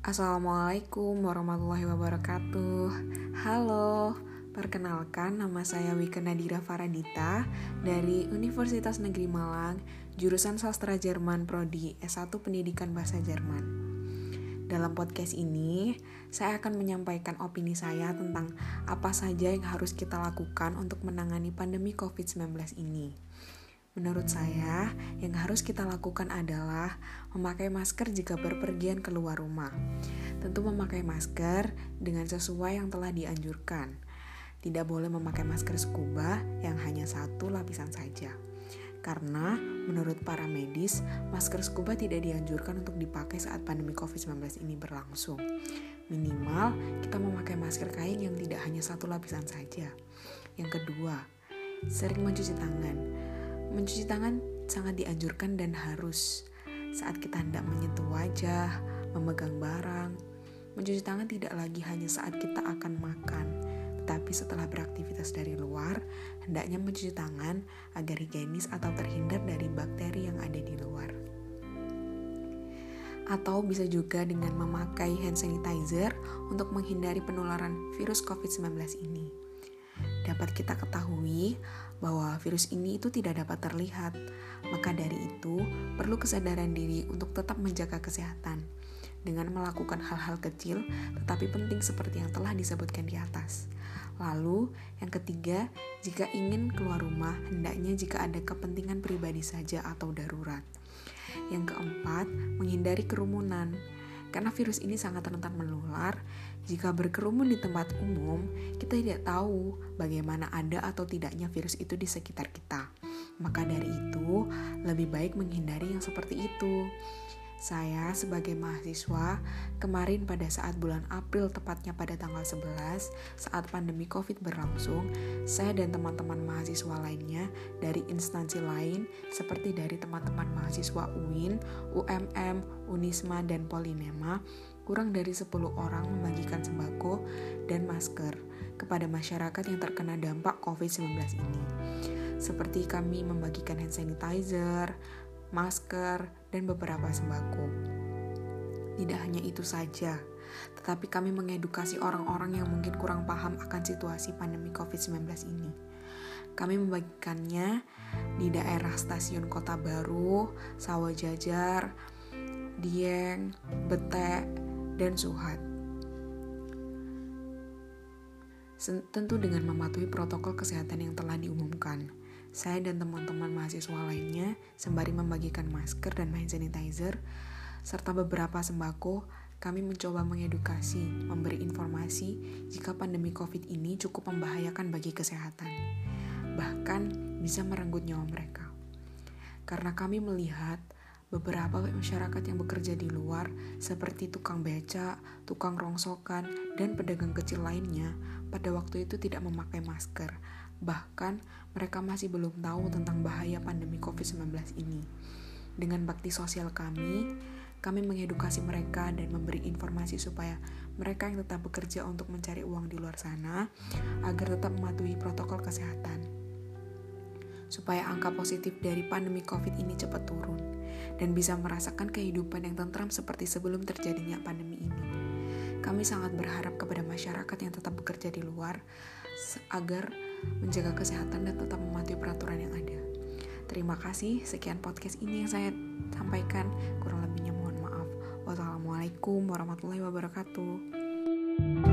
Assalamualaikum warahmatullahi wabarakatuh. Halo, perkenalkan nama saya Wika Nadira Faradita Dari Universitas Negeri Malang Jurusan Sastra Jerman Prodi S1 Pendidikan Bahasa Jerman. Dalam podcast ini, saya akan menyampaikan opini saya tentang apa saja yang harus kita lakukan untuk menangani pandemi COVID-19 ini Menurut saya, yang harus kita lakukan adalah memakai masker jika berpergian keluar rumah. Tentu memakai masker dengan sesuai yang telah dianjurkan. Tidak boleh memakai masker scuba yang hanya satu lapisan saja. Karena menurut para medis, masker scuba tidak dianjurkan untuk dipakai saat pandemi COVID-19 ini berlangsung. Minimal, kita memakai masker kain yang tidak hanya satu lapisan saja. Yang kedua, sering mencuci tangan Mencuci tangan sangat dianjurkan dan harus saat kita hendak menyentuh wajah, memegang barang. Mencuci tangan tidak lagi hanya saat kita akan makan, tetapi setelah beraktivitas dari luar, hendaknya mencuci tangan agar higienis atau terhindar dari bakteri yang ada di luar. Atau bisa juga dengan memakai hand sanitizer untuk menghindari penularan virus COVID-19 ini dapat kita ketahui bahwa virus ini itu tidak dapat terlihat. Maka dari itu, perlu kesadaran diri untuk tetap menjaga kesehatan dengan melakukan hal-hal kecil tetapi penting seperti yang telah disebutkan di atas. Lalu, yang ketiga, jika ingin keluar rumah, hendaknya jika ada kepentingan pribadi saja atau darurat. Yang keempat, menghindari kerumunan. Karena virus ini sangat rentan menular, jika berkerumun di tempat umum, kita tidak tahu bagaimana ada atau tidaknya virus itu di sekitar kita. Maka dari itu, lebih baik menghindari yang seperti itu. Saya sebagai mahasiswa, kemarin pada saat bulan April tepatnya pada tanggal 11 saat pandemi Covid berlangsung, saya dan teman-teman mahasiswa lainnya dari instansi lain seperti dari teman-teman mahasiswa UIN, UMM, Unisma, dan Polinema kurang dari 10 orang membagikan sembako dan masker kepada masyarakat yang terkena dampak COVID-19 ini. Seperti kami membagikan hand sanitizer, masker, dan beberapa sembako. Tidak hanya itu saja, tetapi kami mengedukasi orang-orang yang mungkin kurang paham akan situasi pandemi COVID-19 ini. Kami membagikannya di daerah stasiun Kota Baru, Sawah Jajar, Dieng, Bete, dan Suhat. Tentu dengan mematuhi protokol kesehatan yang telah diumumkan. Saya dan teman-teman mahasiswa lainnya sembari membagikan masker dan hand sanitizer, serta beberapa sembako, kami mencoba mengedukasi, memberi informasi jika pandemi COVID ini cukup membahayakan bagi kesehatan, bahkan bisa merenggut nyawa mereka. Karena kami melihat beberapa masyarakat yang bekerja di luar, seperti tukang beca, tukang rongsokan, dan pedagang kecil lainnya, pada waktu itu tidak memakai masker Bahkan, mereka masih belum tahu tentang bahaya pandemi COVID-19 ini. Dengan bakti sosial kami, kami mengedukasi mereka dan memberi informasi supaya mereka yang tetap bekerja untuk mencari uang di luar sana agar tetap mematuhi protokol kesehatan. Supaya angka positif dari pandemi COVID ini cepat turun dan bisa merasakan kehidupan yang tentram seperti sebelum terjadinya pandemi ini. Kami sangat berharap kepada masyarakat yang tetap bekerja di luar agar menjaga kesehatan dan tetap mematuhi peraturan yang ada. Terima kasih, sekian podcast ini yang saya sampaikan. Kurang lebihnya mohon maaf. Wassalamualaikum warahmatullahi wabarakatuh.